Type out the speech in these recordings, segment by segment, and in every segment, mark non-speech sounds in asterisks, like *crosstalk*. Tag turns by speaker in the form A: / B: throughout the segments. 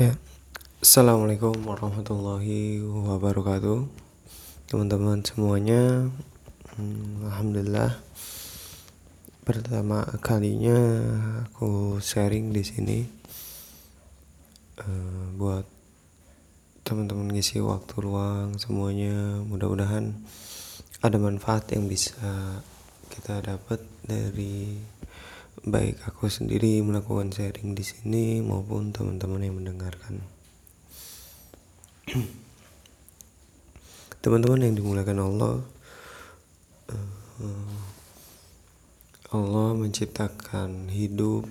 A: Ya, Assalamualaikum warahmatullahi wabarakatuh. Teman-teman semuanya hmm, Alhamdulillah. Pertama kalinya aku sharing di sini uh, Buat teman-teman ngisi waktu luang semuanya. Mudah-mudahan ada manfaat yang bisa kita dapat dari baik aku sendiri melakukan sharing di sini maupun teman-teman yang mendengarkan. *clears throat* Teman-teman yang dimulakan Allah, eh, Allah menciptakan hidup,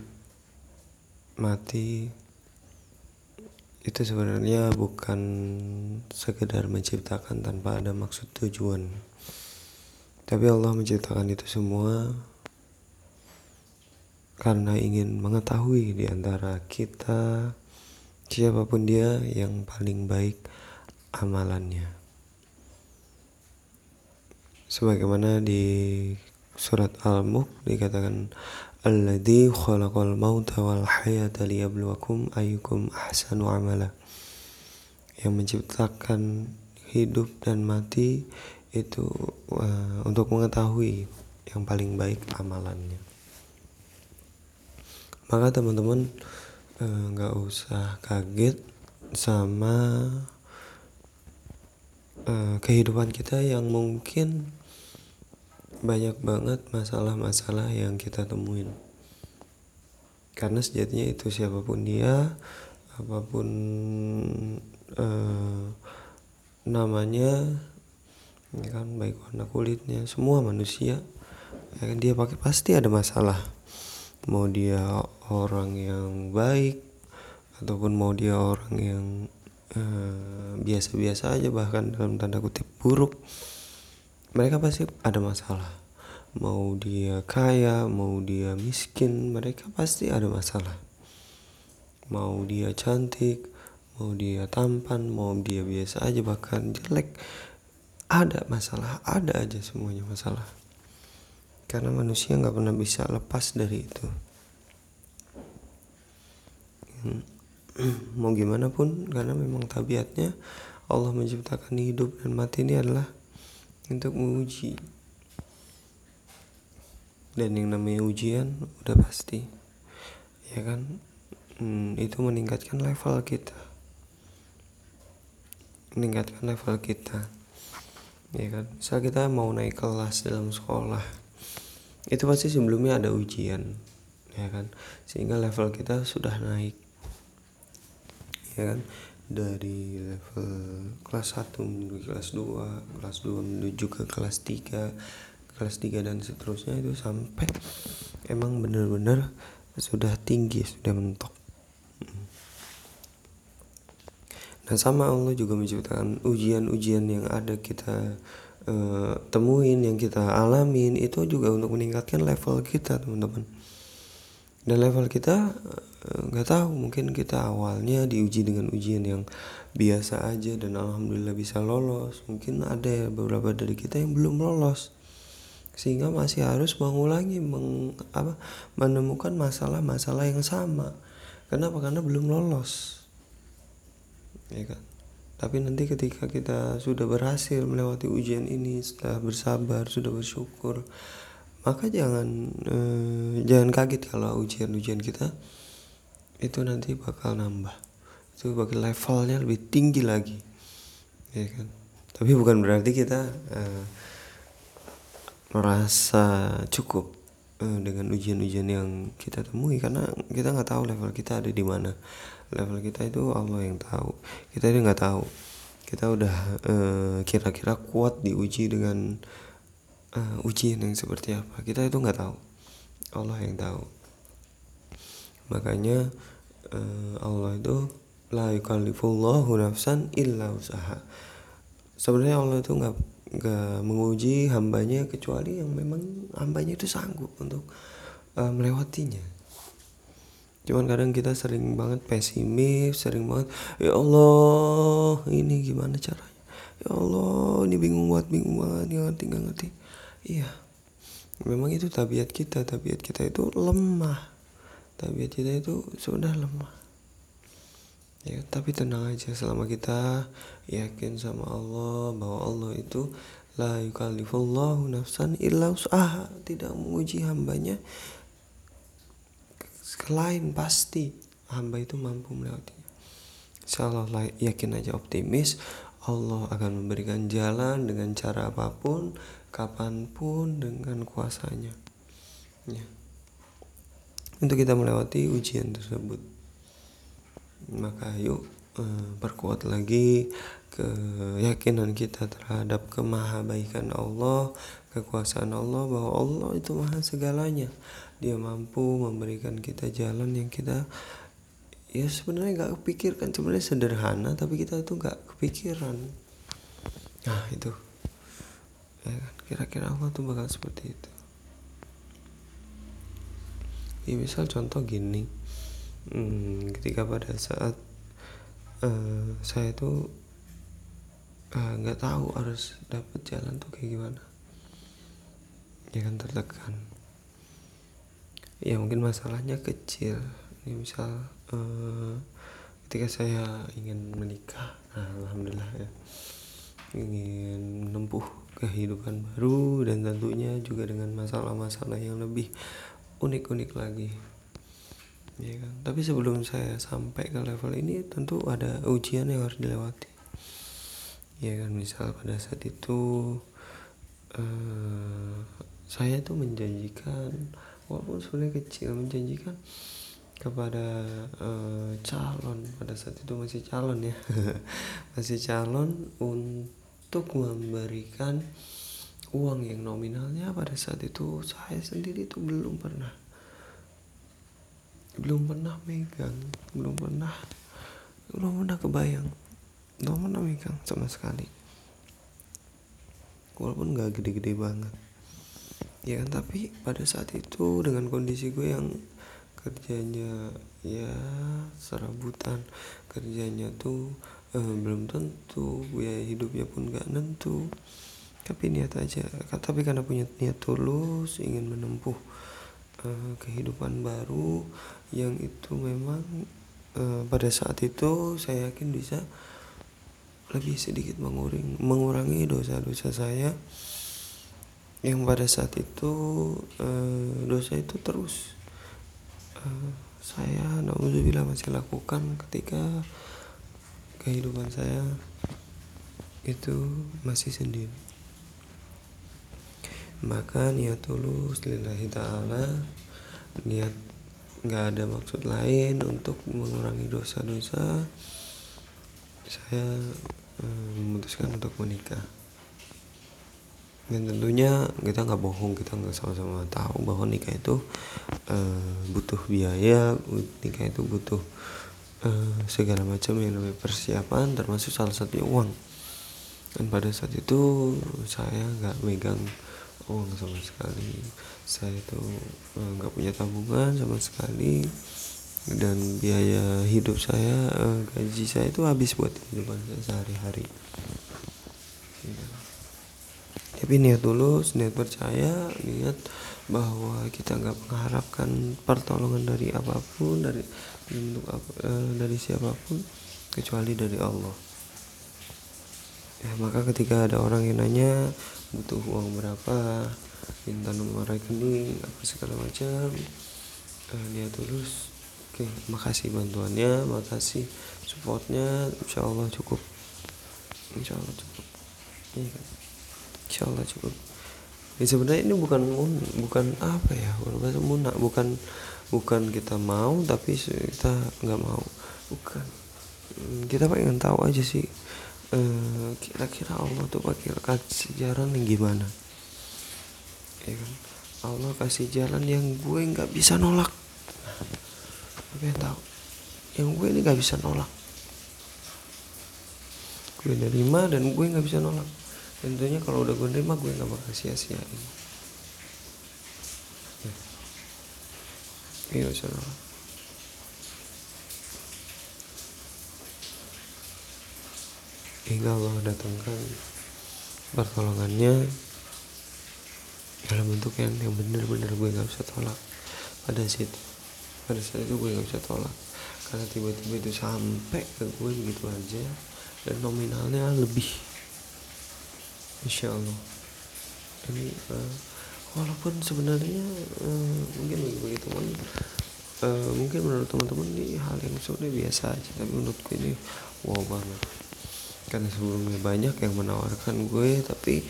A: mati, itu sebenarnya bukan sekedar menciptakan tanpa ada maksud tujuan. Tapi Allah menciptakan itu semua karena ingin mengetahui di antara kita siapa pun dia yang paling baik amalannya. Sebagaimana di surat Al-Mulk dikatakan Alladzi khalaqal mauta wal hayata liyabluwakum ayyukum ahsanu amala. Yang menciptakan hidup dan mati itu uh, untuk mengetahui yang paling baik amalannya maka teman-teman eh, nggak -teman, usah kaget sama uh, kehidupan kita yang mungkin banyak banget masalah-masalah yang kita temuin. Karena sejatinya itu siapa pun dia apa pun uh, namanya ya kan baik warna kulitnya semua manusia ya kan dia pakai pasti ada masalah mau dia orang yang baik ataupun mau dia orang yang eh, biasa-biasa uh, aja bahkan dalam tanda kutip buruk mereka pasti ada masalah. Mau dia kaya mau dia miskin mereka pasti ada masalah. Mau dia cantik mau dia tampan mau dia biasa aja bahkan jelek ada masalah ada aja semuanya masalah karena manusia nggak pernah bisa lepas dari itu. *clears throat* Mau gimana pun karena memang tabiatnya Allah menciptakan hidup dan mati ini adalah untuk menguji. Dan yang namanya ujian udah pasti ya kan? Hmm, itu meningkatkan level kita. Meningkatkan level kita ya kan? Misal kita mau naik kelas dalam sekolah itu pasti sebelumnya ada ujian ya kan? Sehingga level kita sudah naik ya kan? Dari level kelas 1 menuju kelas 2 kelas 2 menuju ke kelas 3 kelas 3 dan seterusnya itu sampai emang bener-bener sudah tinggi sudah mentok. Dan sama Allah juga menciptakan ujian-ujian yang ada kita uh, temuin yang kita alamin itu juga untuk meningkatkan level kita teman-teman. Dan level kita eh, nggak uh, tahu mungkin kita awalnya diuji dengan ujian yang biasa aja dan alhamdulillah bisa lolos. Mungkin ada beberapa dari kita yang belum lolos. Sehingga masih harus mengulangi meng, apa menemukan masalah-masalah yang sama. Kenapa? Karena belum lolos. Ya kan tapi nanti ketika kita sudah berhasil melewati ujian ini sudah bersabar sudah bersyukur maka jangan eh, jangan kaget kalau ujian-ujian kita itu nanti bakal nambah. Itu bakal levelnya lebih tinggi lagi. Ya kan? Tapi bukan berarti kita eh, merasa cukup eh, dengan ujian-ujian yang kita temui. Karena kita nggak tahu level kita ada di mana. Level kita itu Allah yang tahu. Kita itu nggak tahu. Kita udah eh, kira-kira eh, kuat diuji dengan uh, ujian yang seperti apa. Kita itu nggak tahu. Allah yang tahu. Makanya uh, Allah itu la yukallifullahu nafsan illa usaha sebenarnya Allah itu nggak nggak menguji hambanya kecuali yang memang hambanya itu sanggup untuk uh, melewatinya. Cuman kadang kita sering banget pesimis sering banget ya Allah ini gimana caranya? Ya Allah ini bingung banget bingung banget nggak ngerti nggak ngerti. Iya. Memang itu tabiat kita tabiat kita itu lemah. Tabiat kita itu sudah lemah ya tapi tenang aja selama kita yakin sama Allah bahwa Allah itu la yukallifullahu nafsan illa usaha tidak menguji hambanya selain pasti hamba itu mampu melewatinya insya Allah yakin aja optimis Allah akan memberikan jalan dengan cara apa pun kapan pun dengan kuasanya. Ya. untuk kita melewati ujian tersebut maka yuk eh, perkuat lagi keyakinan kita terhadap kemahabaikan Allah, kekuasaan Allah bahwa Allah itu maha segalanya. Dia mampu memberikan kita jalan yang kita ya sebenarnya nggak kepikirkan. Sebenarnya sederhana tapi kita itu nggak kepikiran. Nah itu. Ya kan? Kira-kira Allah tuh bakal seperti itu. Ya misal contoh gini hmm, ketika pada saat uh, saya tuh Eh, nggak uh, tahu harus dapat jalan tuh kayak gimana. Ya kan tertekan. Ya mungkin masalahnya kecil. Ini misal uh, ketika saya ingin menikah nah, alhamdulillah ya. Ingin menempuh kehidupan baru dan tentunya juga dengan masalah-masalah yang lebih unik-unik lagi ya kan? Tapi sebelum saya sampai ke level ini tentu ada ujian yang harus dilewati. Ya kan? Misal pada saat itu uh, saya tuh menjanjikan walaupun sebenarnya kecil menjanjikan kepada uh, calon. Pada saat itu masih calon ya. *laughs* Masih calon untuk memberikan uang yang nominalnya pada saat itu saya sendiri itu belum pernah belum pernah megang belum pernah belum pernah kebayang. Belum pernah megang sama sekali. Walaupun gak gede-gede banget. Ya kan tapi pada saat itu dengan kondisi gue yang kerjanya ya serabutan kerjanya tuh eh, belum tentu biaya hidupnya pun gak nentu. Tapi niat aja tapi karena punya niat tulus ingin menempuh eh, kehidupan baru yang itu memang eh, pada saat itu saya yakin bisa lebih sedikit mengurangi, mengurangi dosa-dosa saya. Yang pada saat itu uh, dosa itu terus uh, saya naudzubillah masih lakukan ketika kehidupan saya itu masih sendiri maka niat tulus lillahi ta'ala niat nggak ada maksud lain untuk mengurangi dosa-dosa saya Eh, memutuskan untuk menikah. Dan tentunya kita nggak bohong kita nggak sama-sama tahu bahwa nikah itu uh, butuh biaya nikah itu butuh uh, segala macam yang namanya persiapan termasuk salah satunya uang. Dan pada saat itu saya nggak megang uang sama sekali. Saya itu nggak uh, punya tabungan sama sekali. Dan biaya hidup saya uh, gaji saya itu habis buat kehidupan saya sehari-hari. Ya. tapi niat tulus niat percaya niat bahwa kita nggak mengharapkan pertolongan dari apa pun dari bentuk apa, uh, dari siapa pun kecuali dari Allah ya maka ketika ada orang yang nanya butuh uang berapa? Minta nomor rekening apa segala macam. Uh, niat tulus. Oke, makasih bantuannya, makasih supportnya, insya Allah cukup, insya Allah cukup, iya kan, insya Allah cukup. Ya, sebenarnya ini bukan bukan apa ya, bukan munak, bukan bukan kita mau tapi kita nggak mau, bukan. Hmm, kita pengen tahu aja sih, eh, kira-kira Allah tuh pakai kasih jalan yang gimana, ya kan? Allah kasih jalan yang gue nggak bisa nolak. Gue tahu yang gue ini gak bisa nolak. Gue nerima dan gue gak bisa nolak. Tentunya kalau udah gue nerima gue gak bakal sia-siain. Ya. gue gak bisa nolak hingga Allah datangkan pertolongannya dalam bentuk yang yang benar-benar gue gak bisa tolak. Pada situ pada saat itu gue gak bisa tolak. Karena tiba-tiba itu sampai ke gue begitu aja dan nominalnya lebih. Insya Allah. Ini uh, walaupun sebenarnya uh, mungkin bagi, teman uh, mungkin menurut teman-teman ini hal yang sebenarnya biasa aja tapi menurutku ini wow banget karena sebelumnya banyak yang menawarkan gue tapi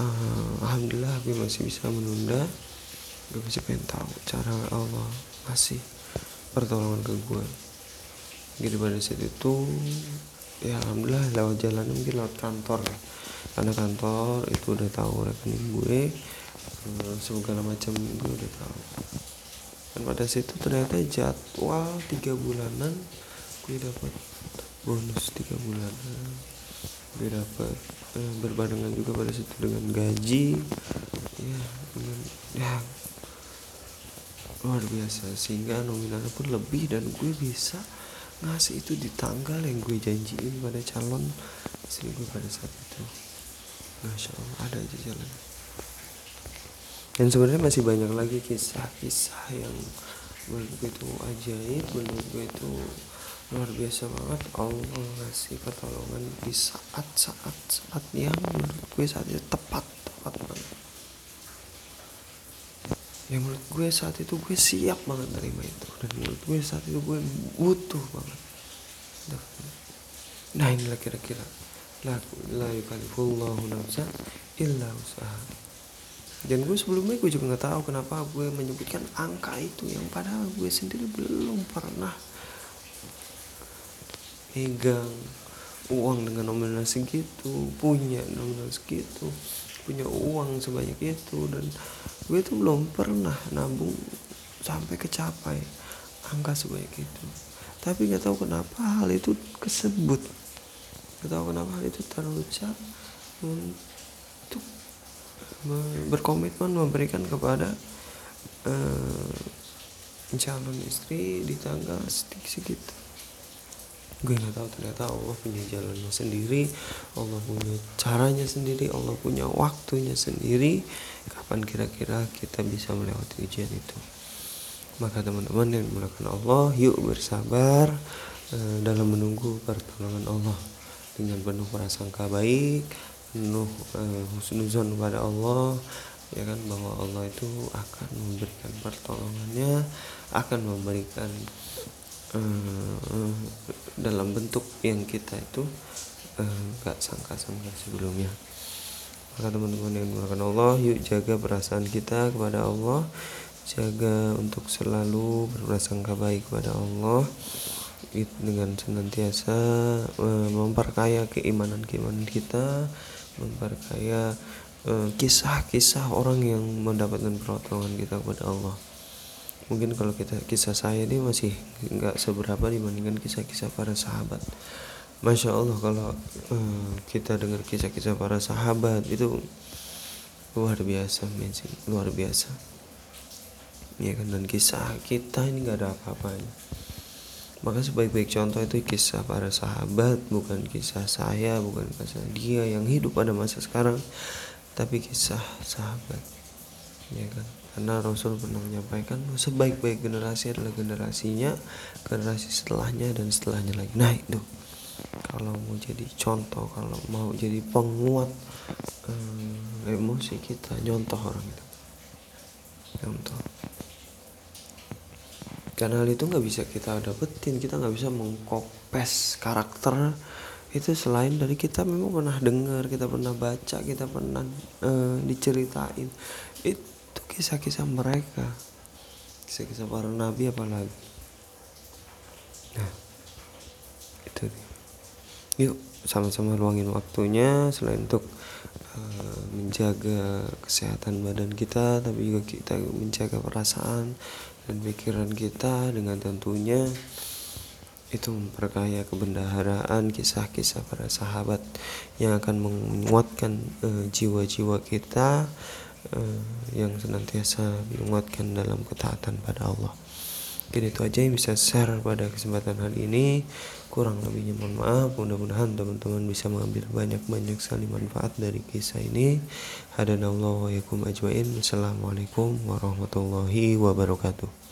A: uh, alhamdulillah gue masih bisa menunda. Gue masih pengen tahu cara Allah masih pertolongan ke gue. Jadi pada saat itu ya alhamdulillah lewat jalan mungkin lewat kantor ya. Karena kantor itu udah tahu rekening gue uh, segala macam gue udah tahu. Dan pada situ ternyata jadwal tiga bulanan gue dapat bonus tiga bulan. Gue dapat eh, berbarengan juga pada situ dengan gaji. Ya dengan ya. Luar biasa. Sehingga nominalnya pun lebih dan gue bisa ngasih itu di tanggal yang gue janjiin pada calon istri gue pada saat itu. Masya allah ada aja jalan. Dan sebenarnya masih banyak lagi kisah-kisah yang menurut gue itu ajaib menurut gue itu luar biasa banget. Allah ngasih pertolongan di saat-saat saat yang menurut gue saat itu tepat tepat banget. Yang menurut gue saat itu gue siap banget terima itu. Dan menurut gue saat itu gue butuh banget. Nah inilah kira-kira. La la yukalifullahu nafsa illa usaha dan gue sebelumnya gue juga nggak tahu kenapa gue menyebutkan angka itu. Yang padahal gue sendiri belum pernah megang uang dengan nominal segitu punya nominal segitu punya uang sebanyak itu dan gue tuh belum pernah nabung sampai kecapai angka sebanyak itu. Tapi nggak tahu kenapa hal itu kesebut. Nggak tahu kenapa hal itu terucap untuk berkomitmen memberikan kepada uh, calon istri di tanggal segitu gue nggak tahu ternyata Allah punya jalannya sendiri Allah punya caranya sendiri Allah punya waktunya sendiri. Kapan kira-kira kita bisa melewati ujian itu? Maka teman-teman yang dimulakan Allah yuk bersabar uh, dalam menunggu pertolongan Allah. Dengan penuh prasangka baik penuh uh, husnuzon kepada Allah ya kan bahwa Allah itu akan memberikan pertolongannya akan memberikan uh, dalam bentuk yang kita itu uh, gak sangka-sangka sebelumnya. Maka teman-teman yang dimulakan Allah yuk jaga perasaan kita kepada Allah. Jaga untuk selalu berprasangka baik kepada Allah. Dengan senantiasa uh, memperkaya keimanan keimanan kita memperkaya kisah-kisah uh, orang yang mendapatkan pertolongan kita kepada Allah mungkin kalau kita kisah saya ini masih nggak seberapa dibandingkan kisah-kisah para sahabat. Masya Allah kalau uh, kita dengar kisah-kisah para sahabat itu luar biasa amazing luar biasa. Ya kan? Dan kisah kita ini nggak ada apa-apanya. Maka sebaik-baik contoh itu kisah para sahabat bukan kisah saya bukan kisah dia yang hidup pada masa sekarang tapi kisah sahabat. Ya kan karena Rasul pernah menyampaikan sebaik-baik generasi adalah generasinya generasi setelahnya dan setelahnya lagi. Nah itu. Kalau mau jadi contoh kalau mau jadi penguat um, emosi kita nyontoh orang itu. Contoh karena hal itu nggak bisa kita dapetin kita nggak bisa mengkopes karakter itu selain dari kita memang pernah dengar kita pernah baca kita pernah uh, diceritain. Itu kisah-kisah mereka. Kisah-kisah para nabi apalagi. Nah itu nih yuk sama-sama luangin waktunya selain untuk uh, menjaga kesehatan badan kita tapi juga kita menjaga perasaan dan pikiran kita dengan tentunya itu memperkaya kebendaharaan kisah-kisah para sahabat yang akan menguatkan uh, jiwa-jiwa kita yang senantiasa menguatkan dalam ketaatan pada Allah. Jadi itu aja yang bisa share pada kesempatan hari ini. Kurang lebihnya mohon maaf. Mudah-mudahan teman-teman bisa mengambil banyak-banyak sekali manfaat dari kisah ini. Hadanallahu wa yakum. Wassalamualaikum warahmatullahi wabarakatuh.